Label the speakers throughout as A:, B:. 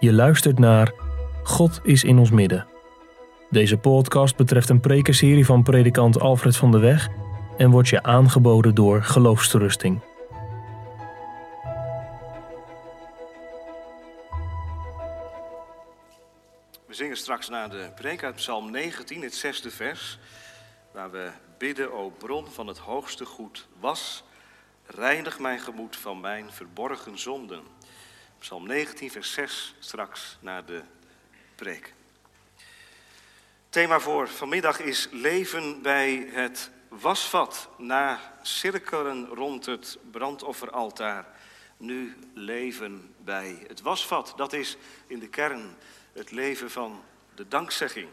A: Je luistert naar God is in ons midden. Deze podcast betreft een prekenserie van predikant Alfred van de Weg en wordt je aangeboden door Geloofsterusting.
B: We zingen straks naar de preek uit Psalm 19, het zesde vers, waar we bidden, o bron van het hoogste goed, was, reinig mijn gemoed van mijn verborgen zonden. Psalm 19, vers 6, straks naar de preek. Thema voor vanmiddag is leven bij het wasvat. Na cirkelen rond het brandofferaltaar. Nu leven bij het wasvat. Dat is in de kern het leven van de dankzegging.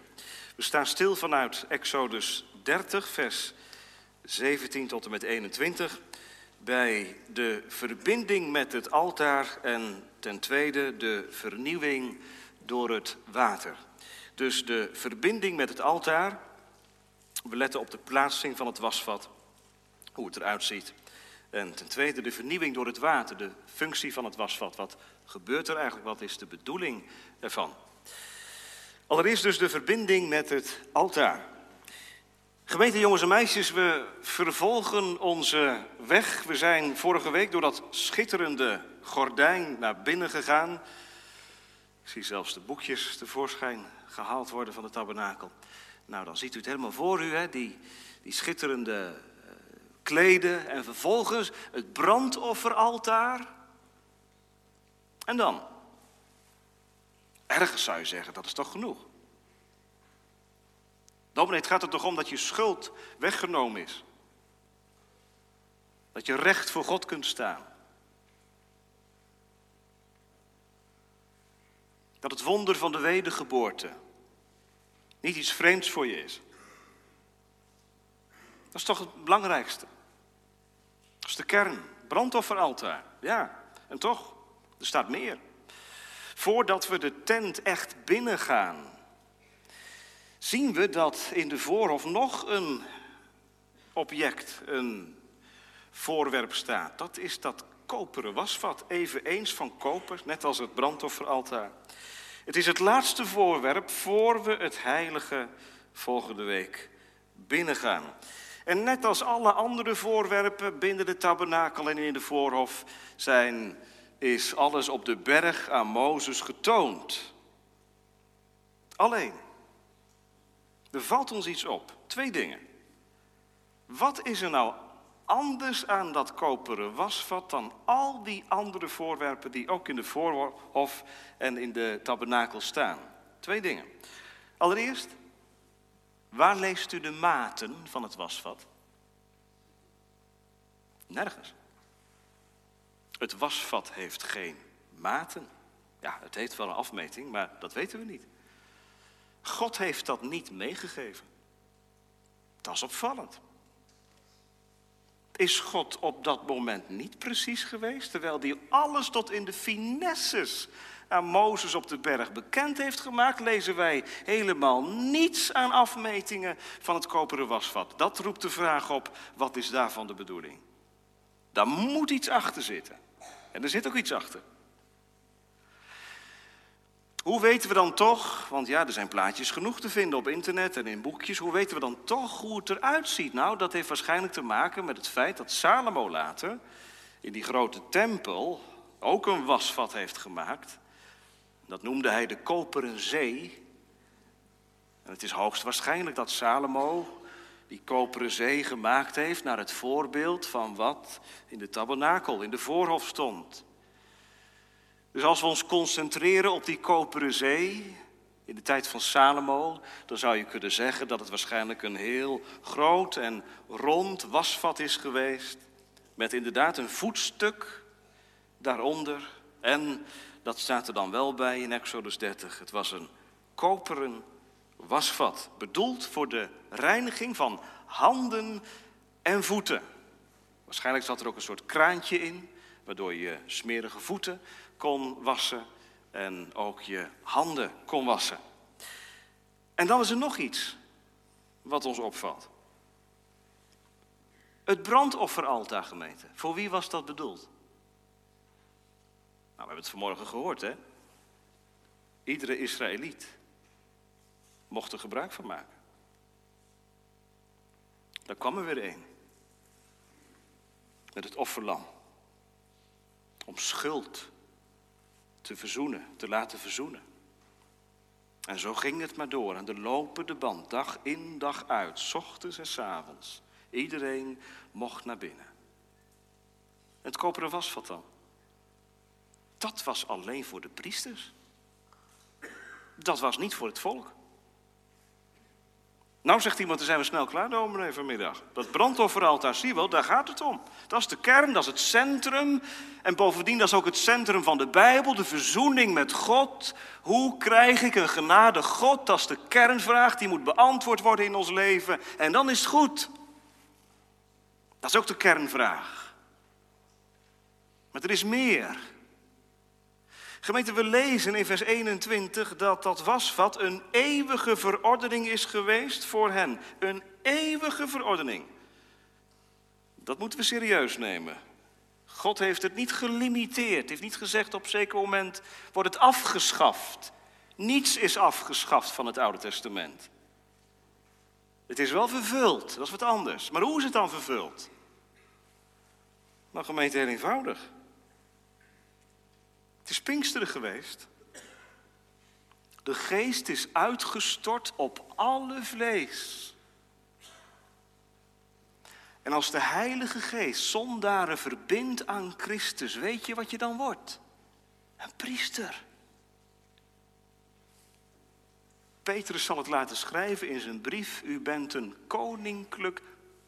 B: We staan stil vanuit Exodus 30, vers 17 tot en met 21. Bij de verbinding met het altaar en ten tweede de vernieuwing door het water. Dus de verbinding met het altaar. We letten op de plaatsing van het wasvat, hoe het eruit ziet. En ten tweede de vernieuwing door het water, de functie van het wasvat. Wat gebeurt er eigenlijk? Wat is de bedoeling ervan? Allereerst dus de verbinding met het altaar. Gemeente jongens en meisjes, we vervolgen onze weg. We zijn vorige week door dat schitterende gordijn naar binnen gegaan. Ik zie zelfs de boekjes tevoorschijn gehaald worden van de tabernakel. Nou, dan ziet u het helemaal voor u, hè? Die, die schitterende uh, kleden en vervolgens het brandofferaltaar. En dan? Ergens zou je zeggen, dat is toch genoeg? Dominee, het gaat er toch om dat je schuld weggenomen is. Dat je recht voor God kunt staan. Dat het wonder van de wedergeboorte niet iets vreemds voor je is. Dat is toch het belangrijkste. Dat is de kern. Brandofferaltaar. Ja, en toch, er staat meer. Voordat we de tent echt binnengaan, zien we dat in de voorhof nog een object, een voorwerp staat. Dat is dat koperen wasvat, eveneens van koper, net als het brandofferaltaar. Het is het laatste voorwerp voor we het heilige volgende week binnengaan. En net als alle andere voorwerpen binnen de tabernakel en in de voorhof zijn, is alles op de berg aan Mozes getoond. Alleen, er valt ons iets op. Twee dingen. Wat is er nou anders aan dat koperen wasvat dan al die andere voorwerpen die ook in de voorhof en in de tabernakel staan? Twee dingen. Allereerst, waar leest u de maten van het wasvat? Nergens. Het wasvat heeft geen maten. Ja, het heeft wel een afmeting, maar dat weten we niet. God heeft dat niet meegegeven. Dat is opvallend. Is God op dat moment niet precies geweest, terwijl hij alles tot in de finesses aan Mozes op de berg bekend heeft gemaakt, lezen wij helemaal niets aan afmetingen van het koperen wasvat. Dat roept de vraag op, wat is daarvan de bedoeling? Daar moet iets achter zitten. En er zit ook iets achter. Hoe weten we dan toch, want ja, er zijn plaatjes genoeg te vinden op internet en in boekjes, hoe weten we dan toch hoe het eruit ziet? Nou, dat heeft waarschijnlijk te maken met het feit dat Salomo later in die grote tempel ook een wasvat heeft gemaakt. Dat noemde hij de koperen zee. En het is hoogstwaarschijnlijk dat Salomo die koperen zee gemaakt heeft naar het voorbeeld van wat in de tabernakel, in de voorhof stond. Dus als we ons concentreren op die koperen zee in de tijd van Salomo, dan zou je kunnen zeggen dat het waarschijnlijk een heel groot en rond wasvat is geweest, met inderdaad een voetstuk daaronder. En dat staat er dan wel bij in Exodus 30. Het was een koperen wasvat, bedoeld voor de reiniging van handen en voeten. Waarschijnlijk zat er ook een soort kraantje in, waardoor je smerige voeten kon wassen en ook je handen kon wassen. En dan is er nog iets wat ons opvalt. Het brandofferaltaar, gemeente. Voor wie was dat bedoeld? Nou, we hebben het vanmorgen gehoord, hè? Iedere Israëliet mocht er gebruik van maken. Daar kwam er weer een. Met het offerlam. Om schuld te verzoenen, te laten verzoenen. En zo ging het maar door aan de lopende band, dag in, dag uit, s ochtends en s avonds. Iedereen mocht naar binnen. Het koperen wasvat dan? Dat was alleen voor de priesters. Dat was niet voor het volk. Nou zegt iemand, dan zijn we snel klaar, dominee, vanmiddag. Dat brandofferaltaar, zie je wel, daar gaat het om. Dat is de kern, dat is het centrum. En bovendien, dat is ook het centrum van de Bijbel, de verzoening met God. Hoe krijg ik een genade God? Dat is de kernvraag, die moet beantwoord worden in ons leven. En dan is het goed. Dat is ook de kernvraag. Maar er is meer. Gemeente, we lezen in vers 21 dat dat wasvat een eeuwige verordening is geweest voor hen. Een eeuwige verordening. Dat moeten we serieus nemen. God heeft het niet gelimiteerd, heeft niet gezegd op een zeker moment wordt het afgeschaft. Niets is afgeschaft van het Oude Testament. Het is wel vervuld, dat is wat anders. Maar hoe is het dan vervuld? Nou, gemeente, heel eenvoudig. Het is Pinksteren geweest. De geest is uitgestort op alle vlees. En als de Heilige Geest zondaren verbindt aan Christus, weet je wat je dan wordt? Een priester. Petrus zal het laten schrijven in zijn brief: U bent een koninklijk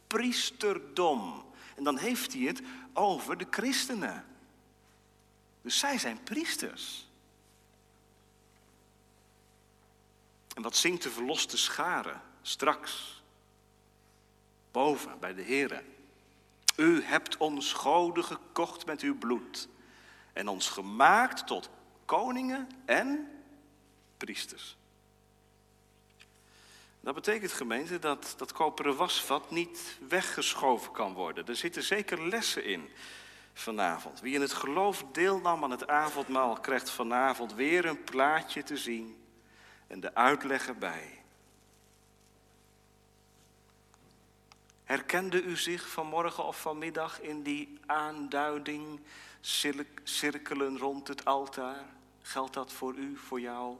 B: priesterdom. En dan heeft hij het over de christenen. Dus zij zijn priesters. En wat zingt de verloste schare straks? Boven bij de Here. U hebt ons goden gekocht met uw bloed en ons gemaakt tot koningen en priesters. Dat betekent, gemeente, dat dat koperen wasvat niet weggeschoven kan worden. Er zitten zeker lessen in vanavond. Wie in het geloof deelnam aan het avondmaal, krijgt vanavond weer een plaatje te zien en de uitleg erbij. Herkende u zich vanmorgen of vanmiddag in die aanduiding, cirkelen rond het altaar? Geldt dat voor u, voor jou?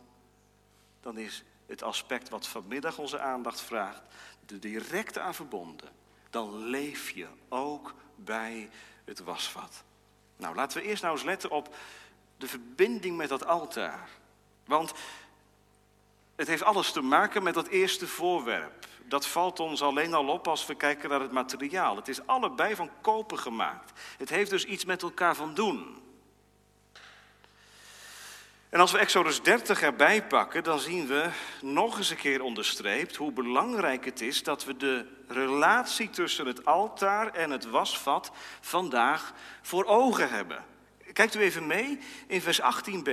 B: Dan is het aspect wat vanmiddag onze aandacht vraagt, er direct aan verbonden. Dan leef je ook bij het wasvat. Nou, laten we eerst nou eens letten op de verbinding met dat altaar. Want het heeft alles te maken met dat eerste voorwerp. Dat valt ons alleen al op als we kijken naar het materiaal. Het is allebei van koper gemaakt. Het heeft dus iets met elkaar van doen. En als we Exodus 30 erbij pakken, dan zien we nog eens een keer onderstreept hoe belangrijk het is dat we de relatie tussen het altaar en het wasvat vandaag voor ogen hebben. Kijkt u even mee in vers 18b.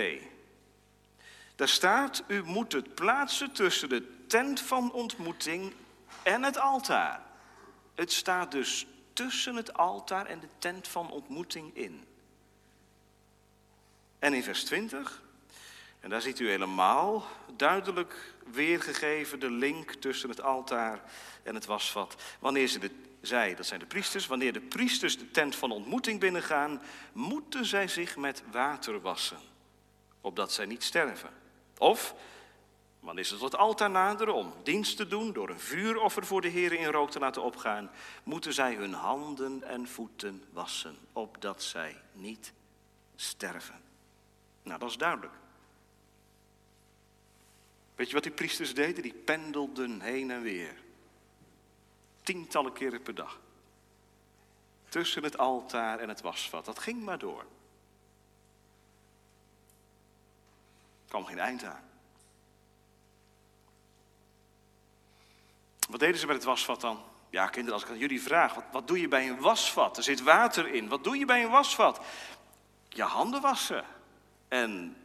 B: Daar staat, u moet het plaatsen tussen de tent van ontmoeting en het altaar. Het staat dus tussen het altaar en de tent van ontmoeting in. En in vers 20, en daar ziet u helemaal duidelijk weergegeven de link tussen het altaar en het wasvat. Wanneer ze de, zij, dat zijn de priesters, wanneer de priesters de tent van ontmoeting binnengaan, moeten zij zich met water wassen, opdat zij niet sterven. Of, wanneer ze tot het altaar naderen om dienst te doen, door een vuuroffer voor de Heer in rook te laten opgaan, moeten zij hun handen en voeten wassen, opdat zij niet sterven. Nou, dat is duidelijk. Weet je wat die priesters deden? Die pendelden heen en weer. Tientallen keren per dag. Tussen het altaar en het wasvat. Dat ging maar door. Er kwam geen eind aan. Wat deden ze met het wasvat dan? Ja, kinderen, als ik aan jullie vraag, wat, wat doe je bij een wasvat? Er zit water in. Wat doe je bij een wasvat? Je handen wassen en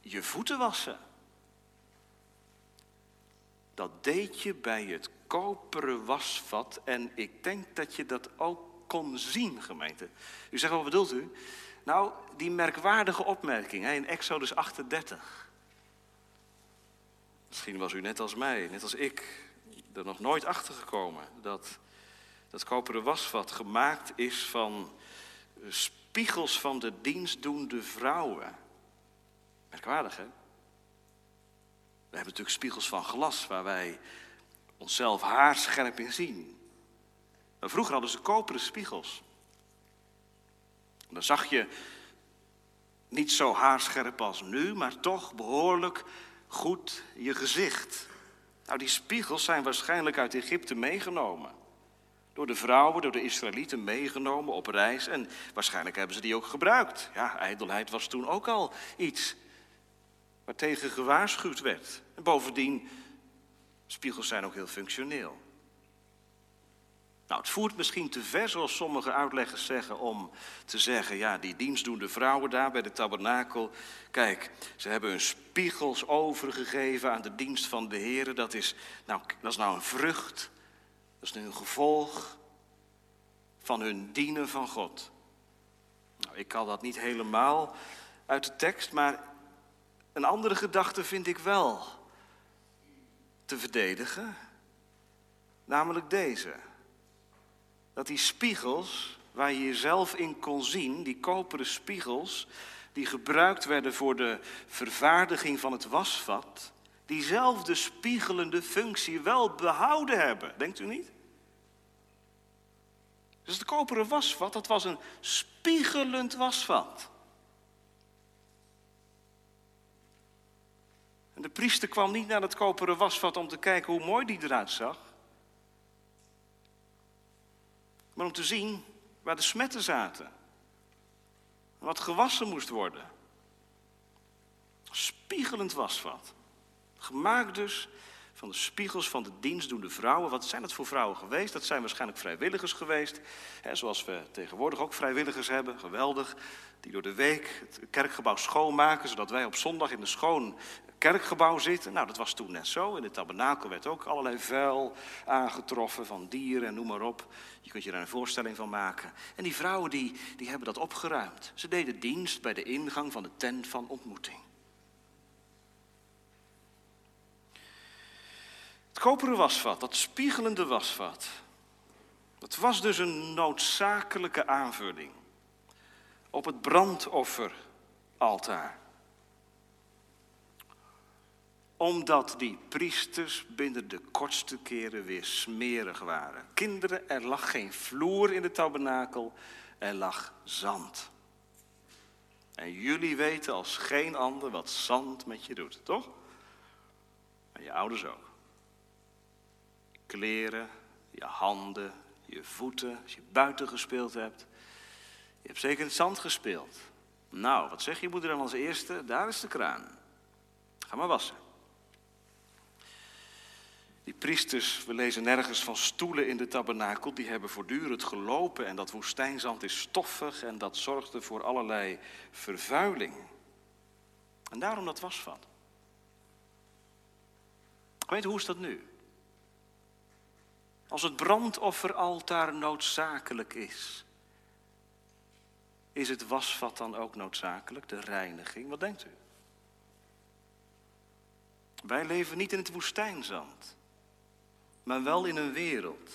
B: je voeten wassen. Dat deed je bij het koperen wasvat en ik denk dat je dat ook kon zien, gemeente. U zegt, wat bedoelt u? Nou, die merkwaardige opmerking hè, in Exodus 38. Misschien was u net als mij, net als ik, er nog nooit achter gekomen dat dat koperen wasvat gemaakt is van spiegels van de dienstdoende vrouwen. Merkwaardig, hè? We hebben natuurlijk spiegels van glas waar wij onszelf haarscherp in zien. Maar vroeger hadden ze koperen spiegels. dan zag je niet zo haarscherp als nu, maar toch behoorlijk goed je gezicht. Nou, die spiegels zijn waarschijnlijk uit Egypte meegenomen. Door de vrouwen, door de Israëlieten meegenomen op reis. En waarschijnlijk hebben ze die ook gebruikt. Ja, ijdelheid was toen ook al iets waartegen gewaarschuwd werd. En bovendien, spiegels zijn ook heel functioneel. Nou, het voert misschien te ver, zoals sommige uitleggers zeggen, om te zeggen, ja, die dienstdoende vrouwen daar bij de tabernakel, kijk, ze hebben hun spiegels overgegeven aan de dienst van de Heer. Dat is, nou, dat is nou een vrucht, dat is nu een gevolg van hun dienen van God. Nou, ik kan dat niet helemaal uit de tekst, maar een andere gedachte vind ik wel te verdedigen, namelijk deze. Dat die spiegels, waar je jezelf in kon zien, die koperen spiegels, die gebruikt werden voor de vervaardiging van het wasvat, diezelfde spiegelende functie wel behouden hebben. Denkt u niet? Dus het koperen wasvat, dat was een spiegelend wasvat. De priester kwam niet naar het koperen wasvat om te kijken hoe mooi die eruit zag. Maar om te zien waar de smetten zaten. Wat gewassen moest worden. Spiegelend wasvat. Gemaakt dus van de spiegels van de dienstdoende vrouwen. Wat zijn dat voor vrouwen geweest? Dat zijn waarschijnlijk vrijwilligers geweest. Hè, zoals we tegenwoordig ook vrijwilligers hebben, geweldig. Die door de week het kerkgebouw schoonmaken, zodat wij op zondag in een schoon kerkgebouw zitten. Nou, dat was toen net zo. In de tabernakel werd ook allerlei vuil aangetroffen van dieren en noem maar op. Je kunt je daar een voorstelling van maken. En die vrouwen die, die hebben dat opgeruimd. Ze deden dienst bij de ingang van de tent van ontmoeting. Het koperen wasvat, dat spiegelende wasvat, dat was dus een noodzakelijke aanvulling op het brandofferaltaar. Omdat die priesters binnen de kortste keren weer smerig waren. Kinderen, er lag geen vloer in de tabernakel, er lag zand. En jullie weten als geen ander wat zand met je doet, toch? En je ouders ook kleren, je handen, je voeten, als je buiten gespeeld hebt. Je hebt zeker in het zand gespeeld. Nou, wat zeg je moeder dan als eerste? Daar is de kraan. Ga maar wassen. Die priesters, we lezen nergens van stoelen in de tabernakel, die hebben voortdurend gelopen en dat woestijnzand is stoffig en dat zorgde voor allerlei vervuiling. En daarom dat wasvat. Weet hoe is dat nu? Als het brandofferaltaar noodzakelijk is, is het wasvat dan ook noodzakelijk, de reiniging? Wat denkt u? Wij leven niet in het woestijnzand, maar wel in een wereld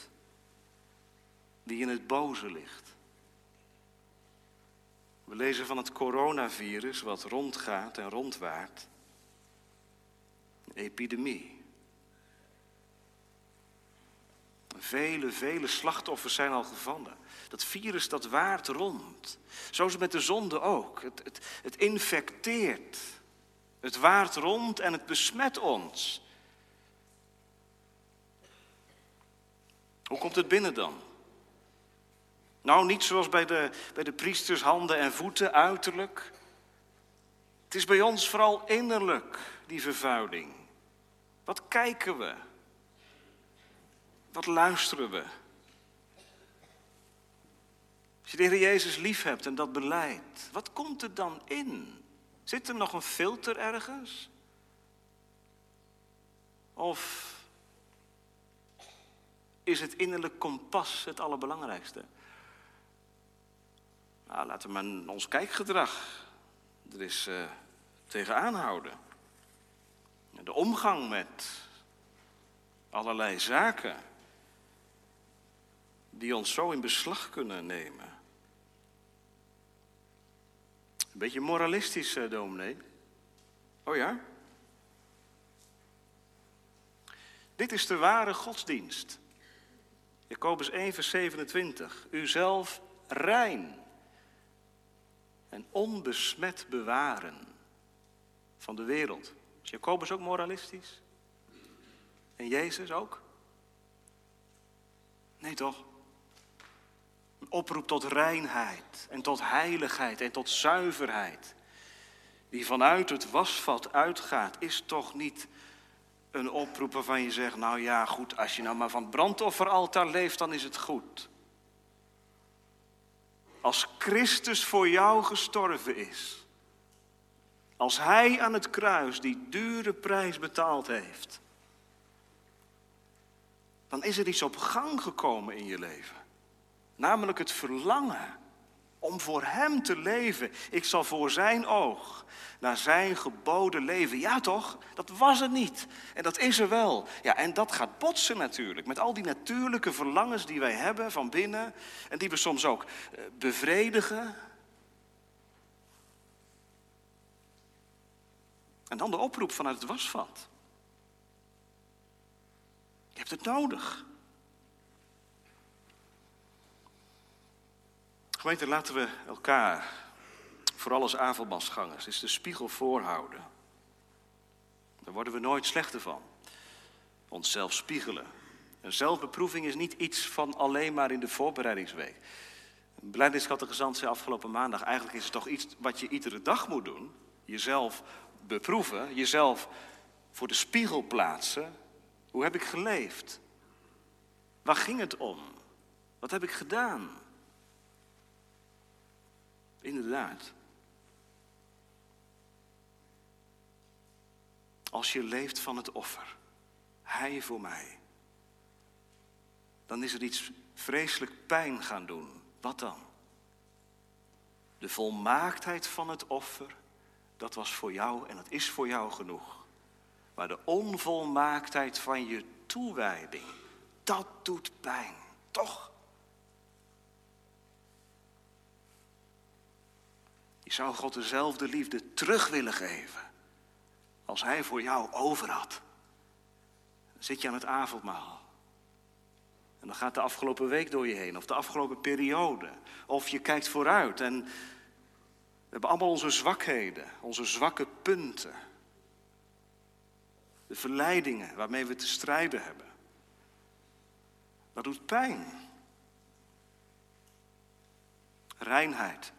B: die in het boze ligt. We lezen van het coronavirus wat rondgaat en rondwaart. Een epidemie. Vele, vele slachtoffers zijn al gevallen. Dat virus dat waart rond. Zo is het met de zonde ook. Het, het, het infecteert. Het waart rond en het besmet ons. Hoe komt het binnen dan? Nou, niet zoals bij de, bij de priesters handen en voeten, uiterlijk. Het is bij ons vooral innerlijk, die vervuiling. Wat kijken we? Wat luisteren we? Als je de Heer Jezus lief hebt en dat beleidt, wat komt er dan in? Zit er nog een filter ergens? Of is het innerlijk kompas het allerbelangrijkste? Nou, laten we maar ons kijkgedrag er eens uh, tegenaan houden. De omgang met allerlei zaken die ons zo in beslag kunnen nemen. Een beetje moralistisch, eh, dominee. Oh ja? Dit is de ware godsdienst. Jacobus 1, vers 27. Uzelf rein en onbesmet bewaren van de wereld. Is Jacobus ook moralistisch? En Jezus ook? Nee toch? Een oproep tot reinheid en tot heiligheid en tot zuiverheid. Die vanuit het wasvat uitgaat, is toch niet een oproep waarvan je zegt, nou ja goed, als je nou maar van het brandofferaltaar leeft, dan is het goed. Als Christus voor jou gestorven is, als Hij aan het kruis die dure prijs betaald heeft, dan is er iets op gang gekomen in je leven. Namelijk het verlangen om voor Hem te leven. Ik zal voor Zijn oog naar Zijn geboden leven. Ja toch? Dat was het niet. En dat is er wel. Ja, en dat gaat botsen natuurlijk. Met al die natuurlijke verlangens die wij hebben van binnen. En die we soms ook eh, bevredigen. En dan de oproep vanuit het wasvat. Je hebt het nodig. Gemeente, laten we elkaar, vooral als avondmasgangers, eens de spiegel voorhouden. Daar worden we nooit slechter van. Onszelf spiegelen. Een zelfbeproeving is niet iets van alleen maar in de voorbereidingsweek. Een gezant zei afgelopen maandag, eigenlijk is het toch iets wat je iedere dag moet doen. Jezelf beproeven, jezelf voor de spiegel plaatsen. Hoe heb ik geleefd? Waar ging het om? Wat heb ik gedaan? Inderdaad. Als je leeft van het offer, Hij voor mij, dan is er iets vreselijk pijn gaan doen. Wat dan? De volmaaktheid van het offer, dat was voor jou en dat is voor jou genoeg. Maar de onvolmaaktheid van je toewijding, dat doet pijn, toch? Je zou God dezelfde liefde terug willen geven als Hij voor jou over had. Dan zit je aan het avondmaal. En dan gaat de afgelopen week door je heen, of de afgelopen periode. Of je kijkt vooruit en we hebben allemaal onze zwakheden, onze zwakke punten. De verleidingen waarmee we te strijden hebben. Dat doet pijn. Reinheid.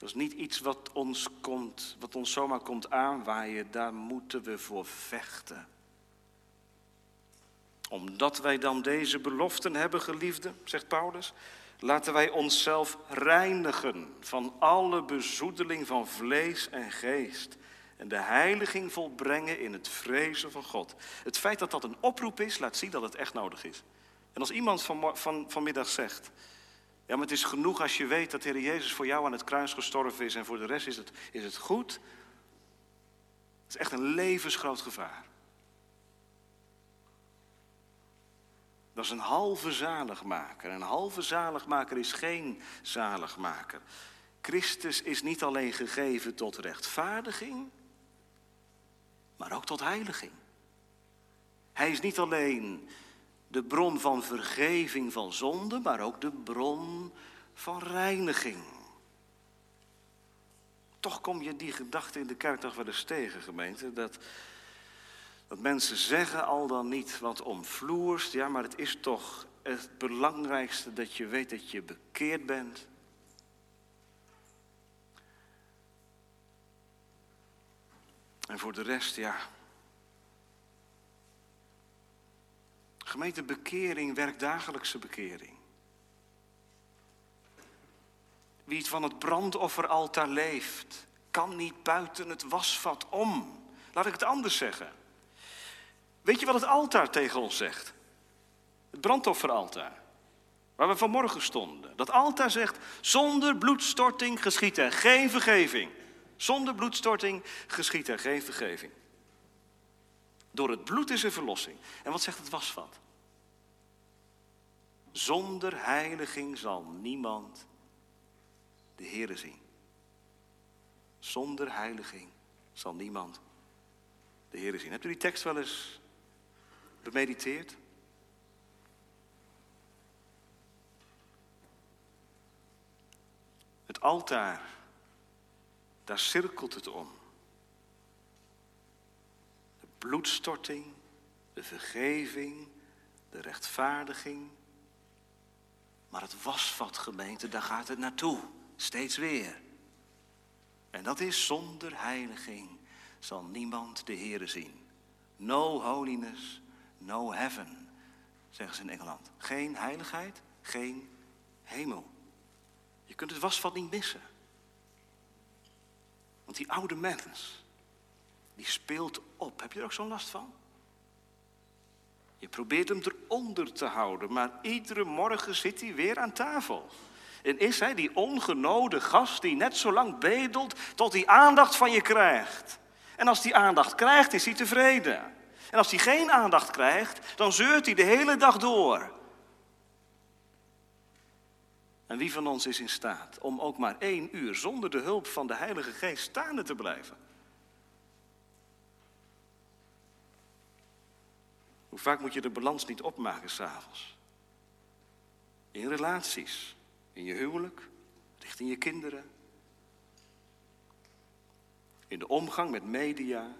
B: Dat is niet iets wat ons, komt, wat ons zomaar komt aanwaaien, daar moeten we voor vechten. Omdat wij dan deze beloften hebben, geliefde, zegt Paulus, laten wij onszelf reinigen van alle bezoedeling van vlees en geest. En de heiliging volbrengen in het vrezen van God. Het feit dat dat een oproep is, laat zien dat het echt nodig is. En als iemand van, van, vanmiddag zegt, ja, maar het is genoeg als je weet dat Heer Jezus voor jou aan het kruis gestorven is en voor de rest is het, is het goed. Het is echt een levensgroot gevaar. Dat is een halve zaligmaker. Een halve zaligmaker is geen zaligmaker. Christus is niet alleen gegeven tot rechtvaardiging, maar ook tot heiliging. Hij is niet alleen de bron van vergeving van zonde, maar ook de bron van reiniging. Toch kom je die gedachte in de kerk toch wel eens tegen, gemeente. Dat, dat mensen zeggen al dan niet wat omvloerst. Ja, maar het is toch het belangrijkste dat je weet dat je bekeerd bent. En voor de rest, ja, Gemeente, bekering werkt dagelijkse bekering. Wie van het brandofferaltaar leeft, kan niet buiten het wasvat om. Laat ik het anders zeggen. Weet je wat het altaar tegen ons zegt? Het brandofferaltaar. Waar we vanmorgen stonden. Dat altaar zegt: zonder bloedstorting geschiet er geen vergeving. Zonder bloedstorting geschiet er geen vergeving. Door het bloed is er verlossing. En wat zegt het wasvat? Zonder heiliging zal niemand de Heere zien. Zonder heiliging zal niemand de Heere zien. Hebt u die tekst wel eens bemediteerd? Het altaar, daar cirkelt het om. Bloedstorting, de vergeving, de rechtvaardiging. Maar het wasvat, gemeente, daar gaat het naartoe. Steeds weer. En dat is zonder heiliging zal niemand de Heere zien. No holiness, no heaven, zeggen ze in Engeland. Geen heiligheid, geen hemel. Je kunt het wasvat niet missen. Want die oude mens, die speelt op. Heb je er ook zo'n last van? Je probeert hem eronder te houden, maar iedere morgen zit hij weer aan tafel. En is hij die ongenode gast die net zo lang bedelt tot hij aandacht van je krijgt. En als hij aandacht krijgt, is hij tevreden. En als hij geen aandacht krijgt, dan zeurt hij de hele dag door. En wie van ons is in staat om ook maar één uur zonder de hulp van de Heilige Geest staande te blijven? Vaak moet je de balans niet opmaken s'avonds? In relaties, in je huwelijk, richting je kinderen. In de omgang met media.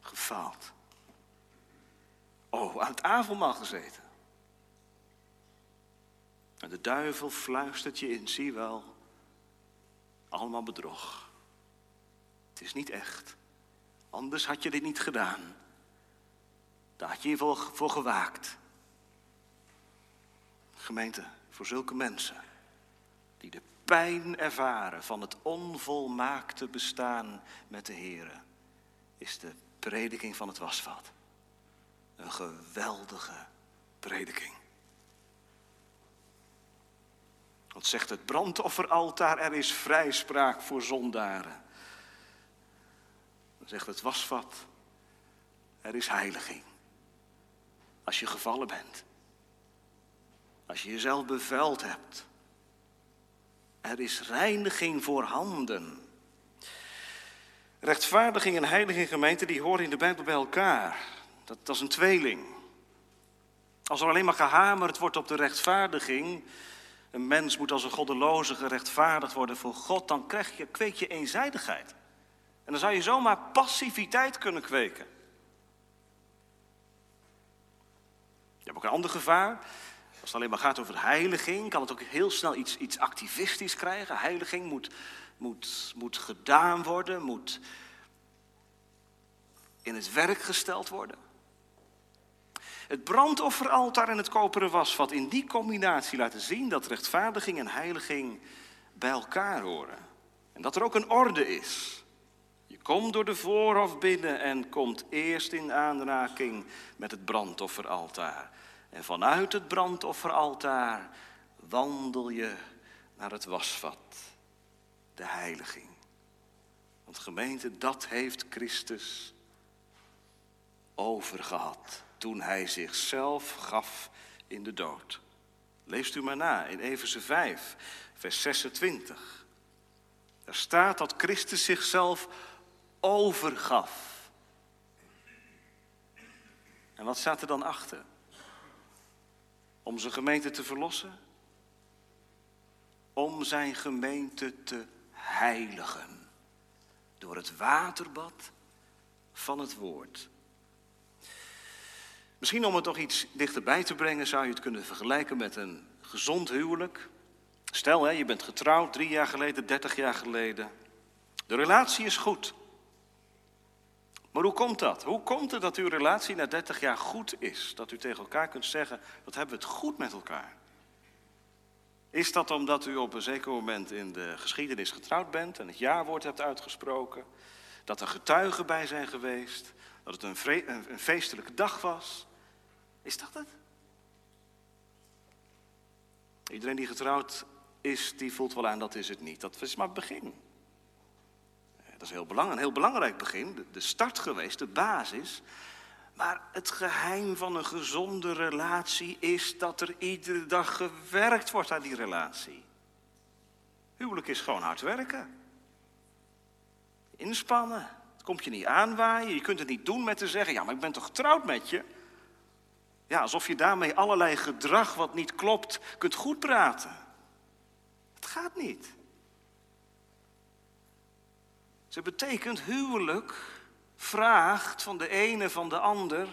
B: Gefaald. Oh, aan het avondmaal gezeten. En de duivel fluistert je in, zie wel, allemaal bedrog. Het is niet echt. Anders had je dit niet gedaan. Daar had je je voor, gewaakt. Gemeente, voor zulke mensen die de pijn ervaren van het onvolmaakte bestaan met de Heer, is de prediking van het wasvat een geweldige prediking. Wat zegt het brandofferaltaar? Er is vrijspraak voor zondaren. Zegt het wasvat, er is heiliging. Als je gevallen bent. Als je jezelf bevuild hebt. Er is reiniging voorhanden. Rechtvaardiging en heiliging gemeente, die horen in de Bijbel bij elkaar. Dat, dat is een tweeling. Als er alleen maar gehamerd wordt op de rechtvaardiging, een mens moet als een goddeloze gerechtvaardigd worden voor God, dan krijg je, kweek je eenzijdigheid. En dan zou je zomaar passiviteit kunnen kweken. Je hebt ook een ander gevaar. Als het alleen maar gaat over heiliging, kan het ook heel snel iets, iets activistisch krijgen. Heiliging moet, moet, moet gedaan worden, moet in het werk gesteld worden. Het brandofferaltaar en het koperen wasvat in die combinatie laten zien dat rechtvaardiging en heiliging bij elkaar horen. En dat er ook een orde is. Je komt door de voorhof binnen en komt eerst in aanraking met het brandofferaltaar. En vanuit het brandofferaltaar wandel je naar het wasvat, de heiliging. Want gemeente, dat heeft Christus overgehad toen hij zichzelf gaf in de dood. Leest u maar na in Efeze 5, vers 26. Daar staat dat Christus zichzelf overgaf. En wat staat er dan achter? Om zijn gemeente te verlossen? Om zijn gemeente te heiligen. Door het waterbad van het woord. Misschien om het nog iets dichterbij te brengen, zou je het kunnen vergelijken met een gezond huwelijk. Stel, hè, je bent getrouwd drie jaar geleden, dertig jaar geleden. De relatie is goed. Maar hoe komt dat? Hoe komt het dat uw relatie na 30 jaar goed is? Dat u tegen elkaar kunt zeggen, wat hebben we het goed met elkaar? Is dat omdat u op een zeker moment in de geschiedenis getrouwd bent en het jaarwoord hebt uitgesproken? Dat er getuigen bij zijn geweest? Dat het een, een feestelijke dag was? Is dat het? Iedereen die getrouwd is, die voelt wel aan dat is het niet. Dat is maar het begin. Dat is heel belangrijk, een heel belangrijk begin, de start geweest, de basis. Maar het geheim van een gezonde relatie is dat er iedere dag gewerkt wordt aan die relatie. Huwelijk is gewoon hard werken. Inspannen. Het komt je niet aanwaaien. Je kunt het niet doen met te zeggen: Ja, maar ik ben toch getrouwd met je? Ja, alsof je daarmee allerlei gedrag wat niet klopt kunt goed praten. Het gaat niet. Ze betekent huwelijk vraagt van de ene van de ander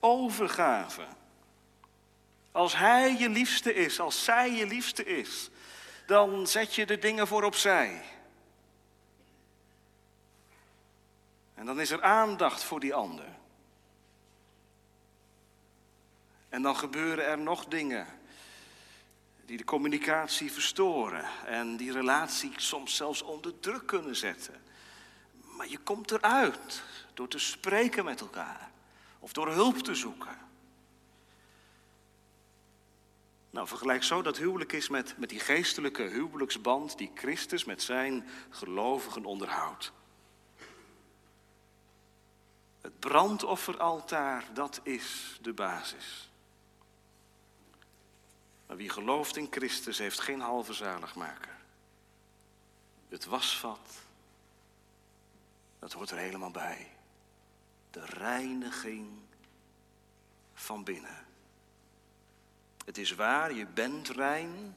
B: overgave. Als hij je liefste is, als zij je liefste is, dan zet je de dingen voor opzij. En dan is er aandacht voor die ander. En dan gebeuren er nog dingen die de communicatie verstoren en die relatie soms zelfs onder druk kunnen zetten. Maar je komt eruit door te spreken met elkaar of door hulp te zoeken. Nou, vergelijk zo dat huwelijk is met, met die geestelijke huwelijksband die Christus met zijn gelovigen onderhoudt. Het brandofferaltaar, dat is de basis. Maar wie gelooft in Christus heeft geen halve zaligmaker. Het wasvat, dat hoort er helemaal bij. De reiniging van binnen. Het is waar, je bent rein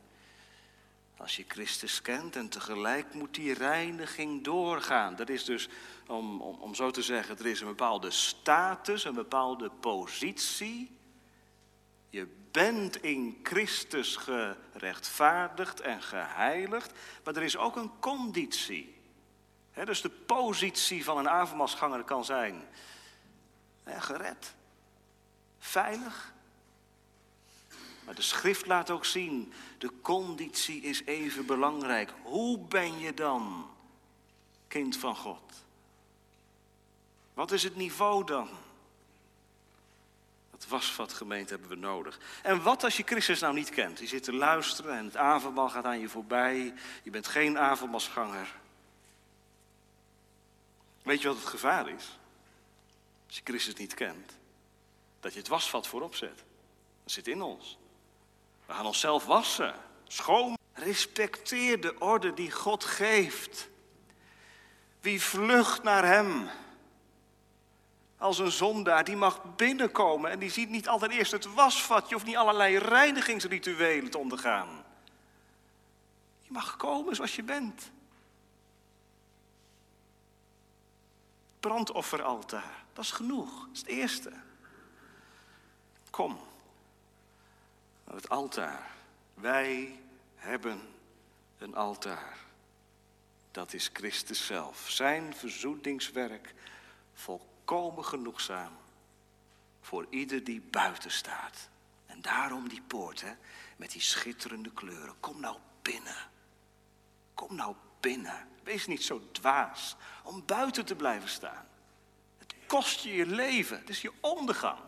B: als je Christus kent en tegelijk moet die reiniging doorgaan. Dat is dus, om, om, om zo te zeggen, er is een bepaalde status, een bepaalde positie. Je bent in Christus gerechtvaardigd en geheiligd, maar er is ook een conditie dus de positie van een avondmaalsganger kan zijn gered, veilig. Maar de schrift laat ook zien, de conditie is even belangrijk. Hoe ben je dan kind van God? Wat is het niveau dan? Dat wasvat gemeente hebben we nodig. En wat als je Christus nou niet kent? Je zit te luisteren en het avondmaal gaat aan je voorbij. Je bent geen avondmaalsganger. Weet je wat het gevaar is? Als je Christus niet kent, dat je het wasvat voorop zet. Dat zit in ons. We gaan onszelf wassen, schoon. Respecteer de orde die God geeft. Wie vlucht naar Hem als een zondaar, die mag binnenkomen en die ziet niet altijd eerst het wasvat. Je hoeft niet allerlei reinigingsrituelen te ondergaan. Je mag komen zoals je bent. brandofferaltaar. Dat is genoeg. Dat is het eerste. Kom naar het altaar. Wij hebben een altaar. Dat is Christus zelf. Zijn verzoeningswerk volkomen genoegzaam voor ieder die buiten staat. En daarom die poort, hè, met die schitterende kleuren. Kom nou binnen. Kom nou binnen. Wees niet zo dwaas om buiten te blijven staan. Het kost je je leven, het is je ondergang.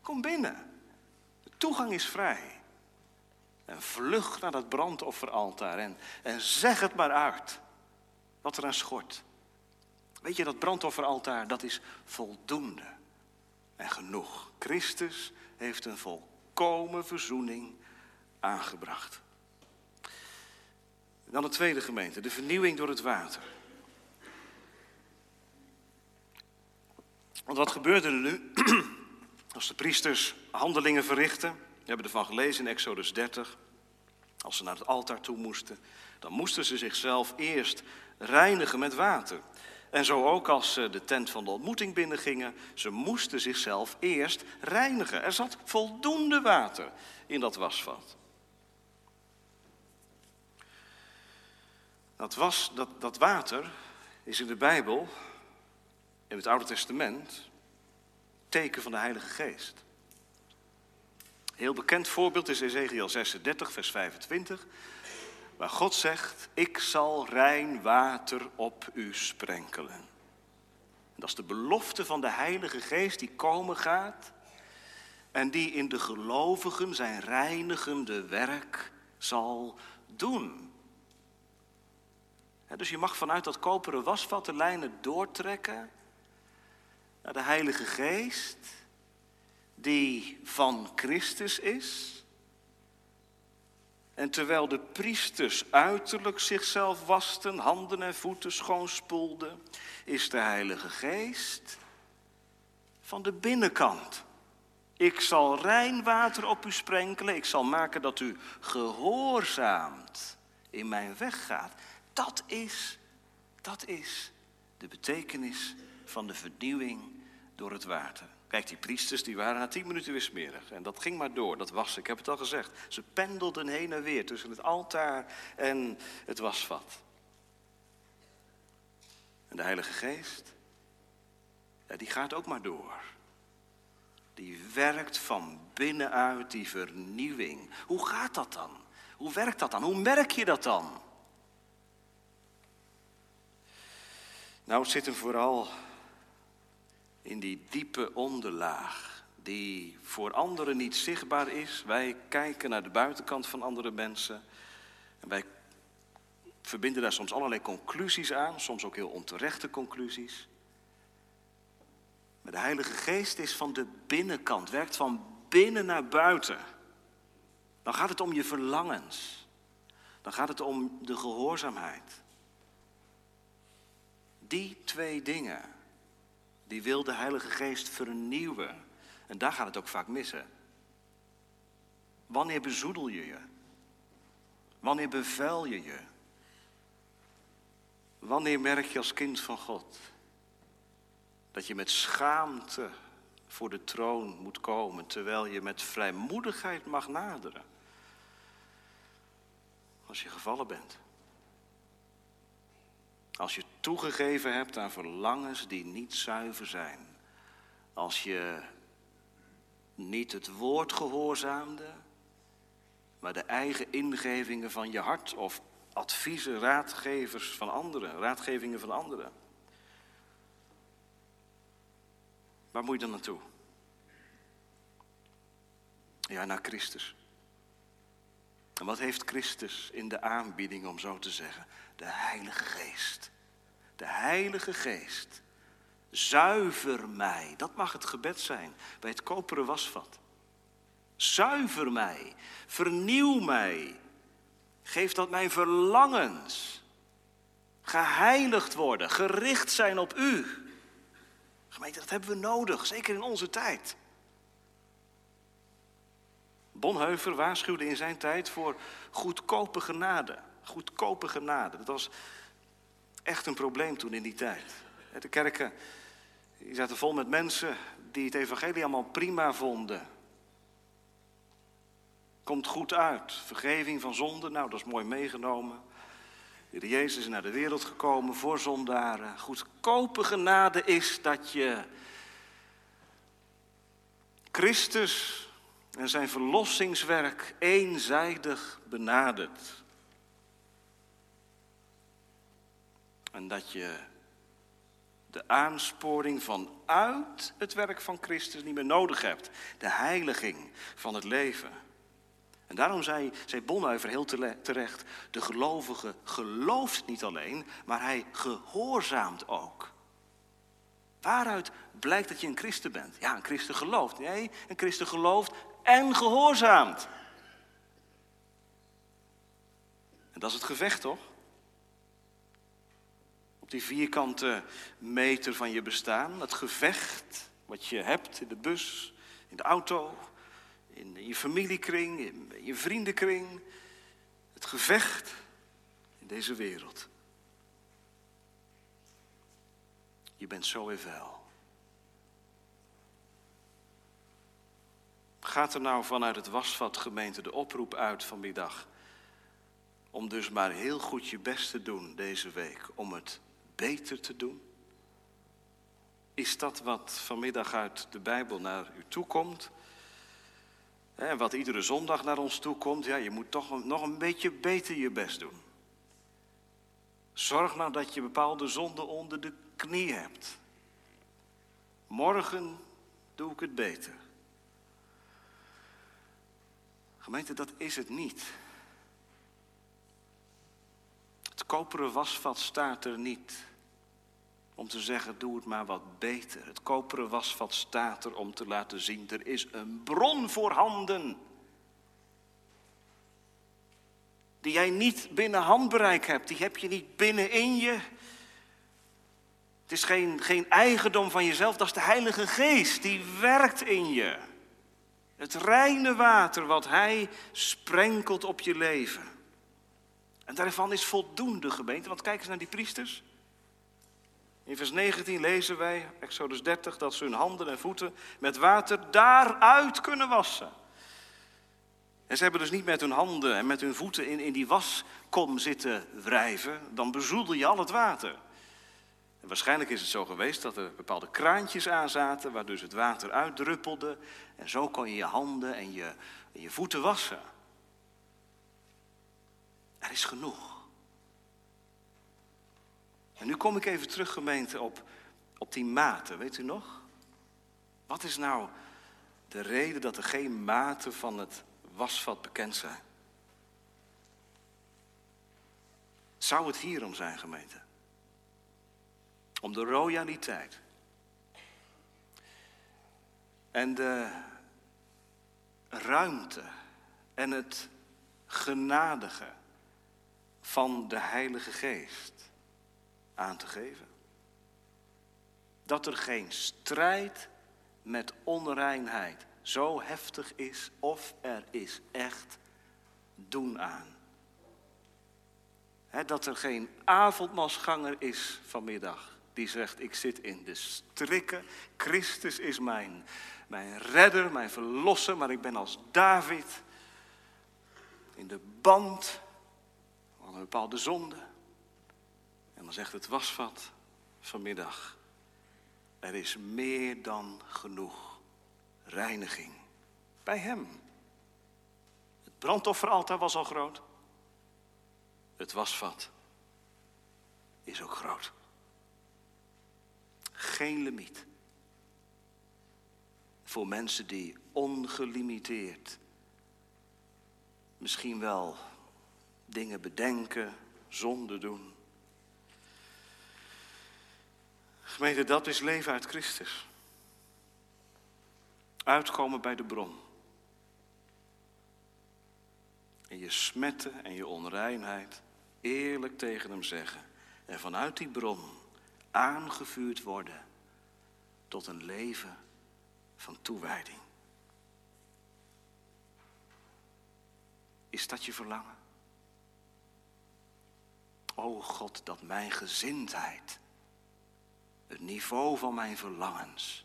B: Kom binnen. De toegang is vrij. En vlug naar dat brandofferaltaar en, en zeg het maar uit wat er aan schort. Weet je, dat brandofferaltaar, dat is voldoende en genoeg. Christus heeft een volkomen verzoening aangebracht. Dan de tweede gemeente, de vernieuwing door het water. Want wat gebeurde er nu als de priesters handelingen verrichten? We hebben ervan gelezen in Exodus 30. Als ze naar het altaar toe moesten, dan moesten ze zichzelf eerst reinigen met water. En zo ook als ze de tent van de ontmoeting binnengingen, ze moesten zichzelf eerst reinigen. Er zat voldoende water in dat wasvat. Dat, was, dat, dat water is in de Bijbel, in het Oude Testament, teken van de Heilige Geest. heel bekend voorbeeld is Ezekiel 36, vers 25, waar God zegt, ik zal rein water op u sprenkelen. En dat is de belofte van de Heilige Geest die komen gaat en die in de gelovigen zijn reinigende werk zal doen. Dus je mag vanuit dat koperen wasvat de lijnen doortrekken naar de Heilige Geest, die van Christus is. En terwijl de priesters uiterlijk zichzelf wasten, handen en voeten schoonspoelden, is de Heilige Geest van de binnenkant. Ik zal rein water op u sprenkelen, ik zal maken dat u gehoorzaamt in mijn weg gaat. Dat is, dat is de betekenis van de vernieuwing door het water. Kijk, die priesters die waren na tien minuten weer smerig. En dat ging maar door, dat was, ik heb het al gezegd. Ze pendelden heen en weer tussen het altaar en het wasvat. En de Heilige Geest, ja, die gaat ook maar door. Die werkt van binnenuit die vernieuwing. Hoe gaat dat dan? Hoe werkt dat dan? Hoe merk je dat dan? Nou, het zit hem vooral in die diepe onderlaag, die voor anderen niet zichtbaar is. Wij kijken naar de buitenkant van andere mensen en wij verbinden daar soms allerlei conclusies aan, soms ook heel onterechte conclusies. Maar de Heilige Geest is van de binnenkant, werkt van binnen naar buiten. Dan gaat het om je verlangens. Dan gaat het om de gehoorzaamheid. Die twee dingen, die wil de Heilige Geest vernieuwen. En daar gaat het ook vaak missen. Wanneer bezoedel je je? Wanneer bevuil je je? Wanneer merk je als kind van God dat je met schaamte voor de troon moet komen, terwijl je met vrijmoedigheid mag naderen? Als je gevallen bent. Als je toegegeven hebt aan verlangens die niet zuiver zijn. Als je niet het woord gehoorzaamde, maar de eigen ingevingen van je hart of adviezen, raadgevers van anderen, raadgevingen van anderen. Waar moet je dan naartoe? Ja, naar Christus. En wat heeft Christus in de aanbieding om zo te zeggen? De Heilige Geest. De Heilige Geest. Zuiver mij. Dat mag het gebed zijn bij het koperen wasvat. Zuiver mij. Vernieuw mij. Geef dat mijn verlangens geheiligd worden, gericht zijn op u. Gemeente, dat hebben we nodig, zeker in onze tijd. Bonheuver waarschuwde in zijn tijd voor goedkope genade. Goedkope genade. Dat was echt een probleem toen in die tijd. De kerken die zaten vol met mensen die het evangelie allemaal prima vonden. Komt goed uit. Vergeving van zonde, nou dat is mooi meegenomen. De Jezus is naar de wereld gekomen voor zondaren. Goedkope genade is dat je Christus en zijn verlossingswerk eenzijdig benadert. En dat je de aansporing vanuit het werk van Christus niet meer nodig hebt. De heiliging van het leven. En daarom zei, zei Bonhoeffer heel terecht, de gelovige gelooft niet alleen, maar hij gehoorzaamt ook. Waaruit blijkt dat je een christen bent? Ja, een christen gelooft. Nee, een christen gelooft en gehoorzaamt. En dat is het gevecht, toch? Die vierkante meter van je bestaan, het gevecht wat je hebt in de bus, in de auto, in je familiekring, in je vriendenkring. Het gevecht in deze wereld. Je bent zo vuil. Gaat er nou vanuit het wasvat gemeente de oproep uit vanmiddag om dus maar heel goed je best te doen deze week om het beter te doen? Is dat wat vanmiddag uit de Bijbel naar u toe komt? En wat iedere zondag naar ons toe komt, ja, je moet toch nog een beetje beter je best doen. Zorg nou dat je bepaalde zonden onder de knie hebt. Morgen doe ik het beter. Gemeente, dat is het niet. Het koperen wasvat staat er niet om te zeggen, doe het maar wat beter. Het koperen wasvat staat er om te laten zien, er is een bron voorhanden. Die jij niet binnen handbereik hebt, die heb je niet binnenin je. Het is geen, geen eigendom van jezelf, dat is de Heilige Geest, die werkt in je. Het reine water wat Hij sprenkelt op je leven. En daarvan is voldoende gemeente, want kijk eens naar die priesters. In vers 19 lezen wij, Exodus 30, dat ze hun handen en voeten met water daaruit kunnen wassen. En ze hebben dus niet met hun handen en met hun voeten in, in die waskom zitten wrijven, dan bezoedel je al het water. En waarschijnlijk is het zo geweest dat er bepaalde kraantjes aan zaten, waar dus het water uitdruppelde. En zo kon je je handen en je, en je voeten wassen. Er is genoeg. En nu kom ik even terug, gemeente, op, op die maten. Weet u nog? Wat is nou de reden dat er geen maten van het wasvat bekend zijn? Zou het hierom zijn, gemeente? Om de royaliteit. En de ruimte en het genadige van de Heilige Geest aan te geven. Dat er geen strijd met onreinheid zo heftig is of er is echt doen aan. dat er geen avondmasganger is vanmiddag die zegt, ik zit in de strikken, Christus is mijn, mijn redder, mijn verlosser, maar ik ben als David in de band van een bepaalde zonde. Dan zegt het wasvat vanmiddag, er is meer dan genoeg reiniging bij hem. Het brandofferaltaar was al groot. Het wasvat is ook groot. Geen limiet. Voor mensen die ongelimiteerd misschien wel dingen bedenken, zonde doen. Gemeente, dat is leven uit Christus. Uitkomen bij de bron. En je smetten en je onreinheid eerlijk tegen hem zeggen. En vanuit die bron aangevuurd worden tot een leven van toewijding. Is dat je verlangen? O God, dat mijn gezindheid, het niveau van mijn verlangens,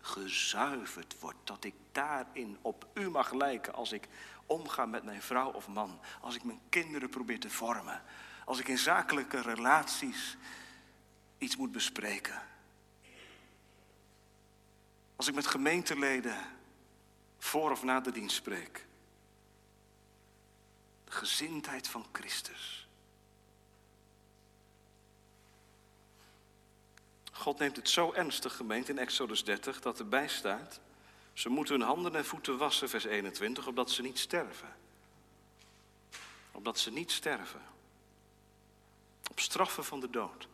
B: gezuiverd wordt. Dat ik daarin op u mag lijken als ik omga met mijn vrouw of man. Als ik mijn kinderen probeer te vormen. Als ik in zakelijke relaties iets moet bespreken. Als ik met gemeenteleden voor of na de dienst spreek. De gezindheid van Christus. God neemt het zo ernstig, gemeend in Exodus 30, dat erbij staat. Ze moeten hun handen en voeten wassen, vers 21, opdat ze niet sterven. Opdat ze niet sterven. Op straffen van de dood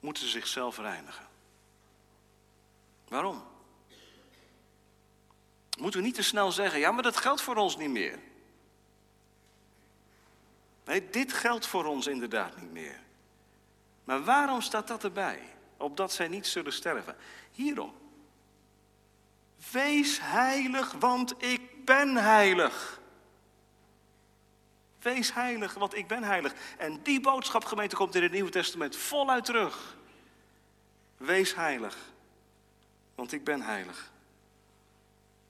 B: moeten ze zichzelf reinigen. Waarom? Moeten we niet te snel zeggen, ja, maar dat geldt voor ons niet meer. Nee, dit geldt voor ons inderdaad niet meer. Maar waarom staat dat erbij? Opdat zij niet zullen sterven. Hierom. Wees heilig, want ik ben heilig. Wees heilig, want ik ben heilig. En die boodschap, gemeente, komt in het Nieuwe Testament voluit terug. Wees heilig, want ik ben heilig.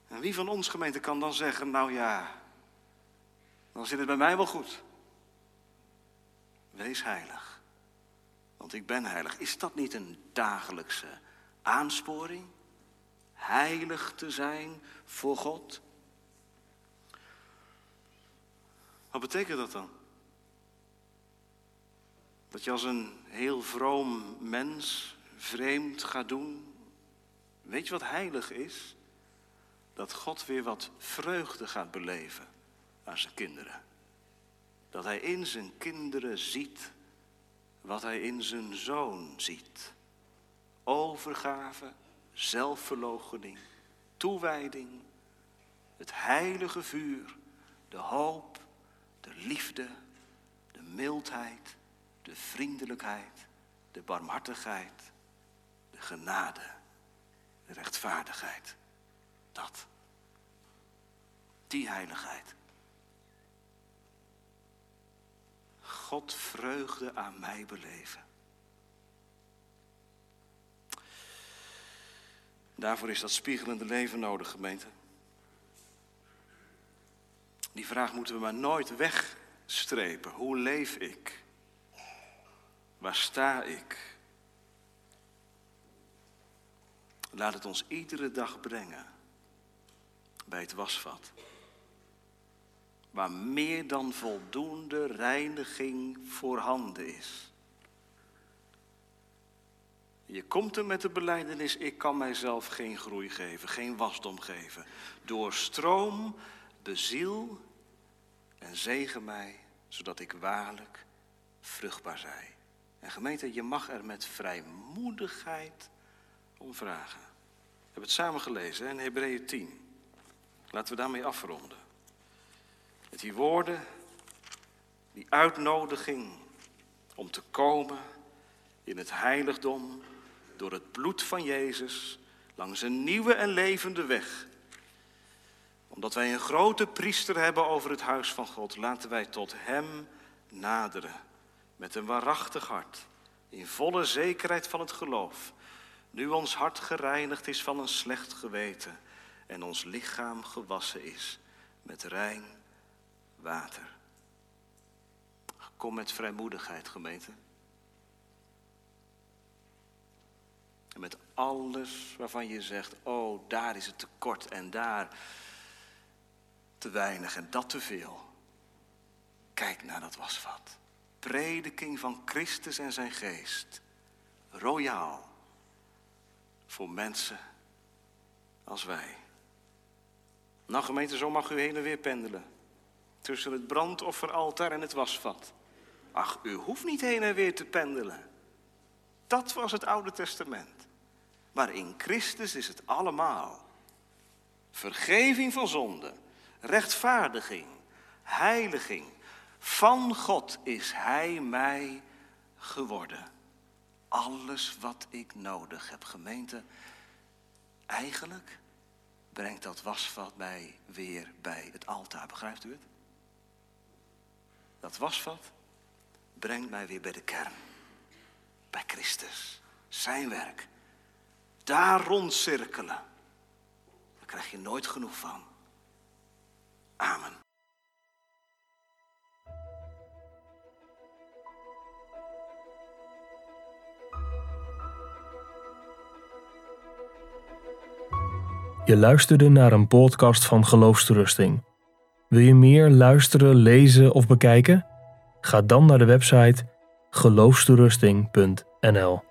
B: En wie van ons, gemeente, kan dan zeggen, nou ja, dan zit het bij mij wel goed. Wees heilig, want ik ben heilig. Is dat niet een dagelijkse aansporing? Heilig te zijn voor God? Wat betekent dat dan? Dat je als een heel vroom mens vreemd gaat doen. Weet je wat heilig is? Dat God weer wat vreugde gaat beleven aan zijn kinderen. Dat hij in zijn kinderen ziet wat hij in zijn zoon ziet. Overgave, zelfverloochening, toewijding, het heilige vuur, de hoop, de liefde, de mildheid, de vriendelijkheid, de barmhartigheid, de genade, de rechtvaardigheid. Dat. Die heiligheid. God vreugde aan mij beleven. Daarvoor is dat spiegelende leven nodig, gemeente. Die vraag moeten we maar nooit wegstrepen. Hoe leef ik? Waar sta ik? Laat het ons iedere dag brengen bij het wasvat. Waar meer dan voldoende reiniging voorhanden is. Je komt er met de beleidenis, ik kan mijzelf geen groei geven, geen wasdom geven. Doorstroom, beziel en zegen mij, zodat ik waarlijk vruchtbaar zij. En gemeente, je mag er met vrijmoedigheid om vragen. We hebben het samen gelezen in Hebreeën 10. Laten we daarmee afronden. Met die woorden, die uitnodiging om te komen in het heiligdom door het bloed van Jezus langs een nieuwe en levende weg. Omdat wij een grote priester hebben over het huis van God, laten wij tot Hem naderen met een waarachtig hart, in volle zekerheid van het geloof. Nu ons hart gereinigd is van een slecht geweten en ons lichaam gewassen is met rein water. Kom met vrijmoedigheid, gemeente. En met alles waarvan je zegt, oh, daar is het tekort en daar te weinig en dat te veel. Kijk naar dat wasvat. Prediking van Christus en zijn geest. Royaal. Voor mensen als wij. Nou gemeente, zo mag u heen en weer pendelen. Tussen het brandofferaltaar en het wasvat. Ach, u hoeft niet heen en weer te pendelen. Dat was het Oude Testament. Maar in Christus is het allemaal. Vergeving van zonde, rechtvaardiging, heiliging. Van God is Hij mij geworden. Alles wat ik nodig heb, gemeente. Eigenlijk brengt dat wasvat mij weer bij het altaar. Begrijpt u het? Dat wasvat brengt mij weer bij de kern. Bij Christus. Zijn werk. Daar rondcirkelen. Daar krijg je nooit genoeg van. Amen.
A: Je luisterde naar een podcast van Geloofsterusting. Wil je meer luisteren, lezen of bekijken? Ga dan naar de website geloofsterusting.nl.